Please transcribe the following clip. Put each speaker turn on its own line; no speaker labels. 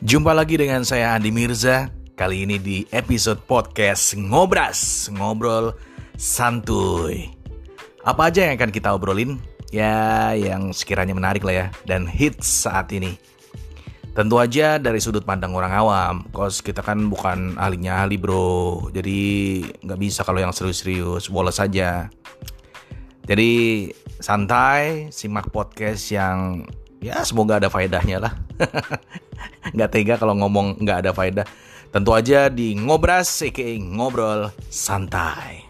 Jumpa lagi dengan saya Andi Mirza. Kali ini di episode podcast Ngobras Ngobrol santuy. Apa aja yang akan kita obrolin? Ya yang sekiranya menarik lah ya Dan hits saat ini. Tentu aja dari sudut pandang orang awam Kos kita kan bukan ahlinya ahli bro. Jadi nggak bisa kalau yang serius-serius Bolos saja Jadi santai Simak podcast yang Ya semoga ada faedahnya lah nggak tega kalau ngomong nggak ada faedah. Tentu aja di ngobras, aka ngobrol santai.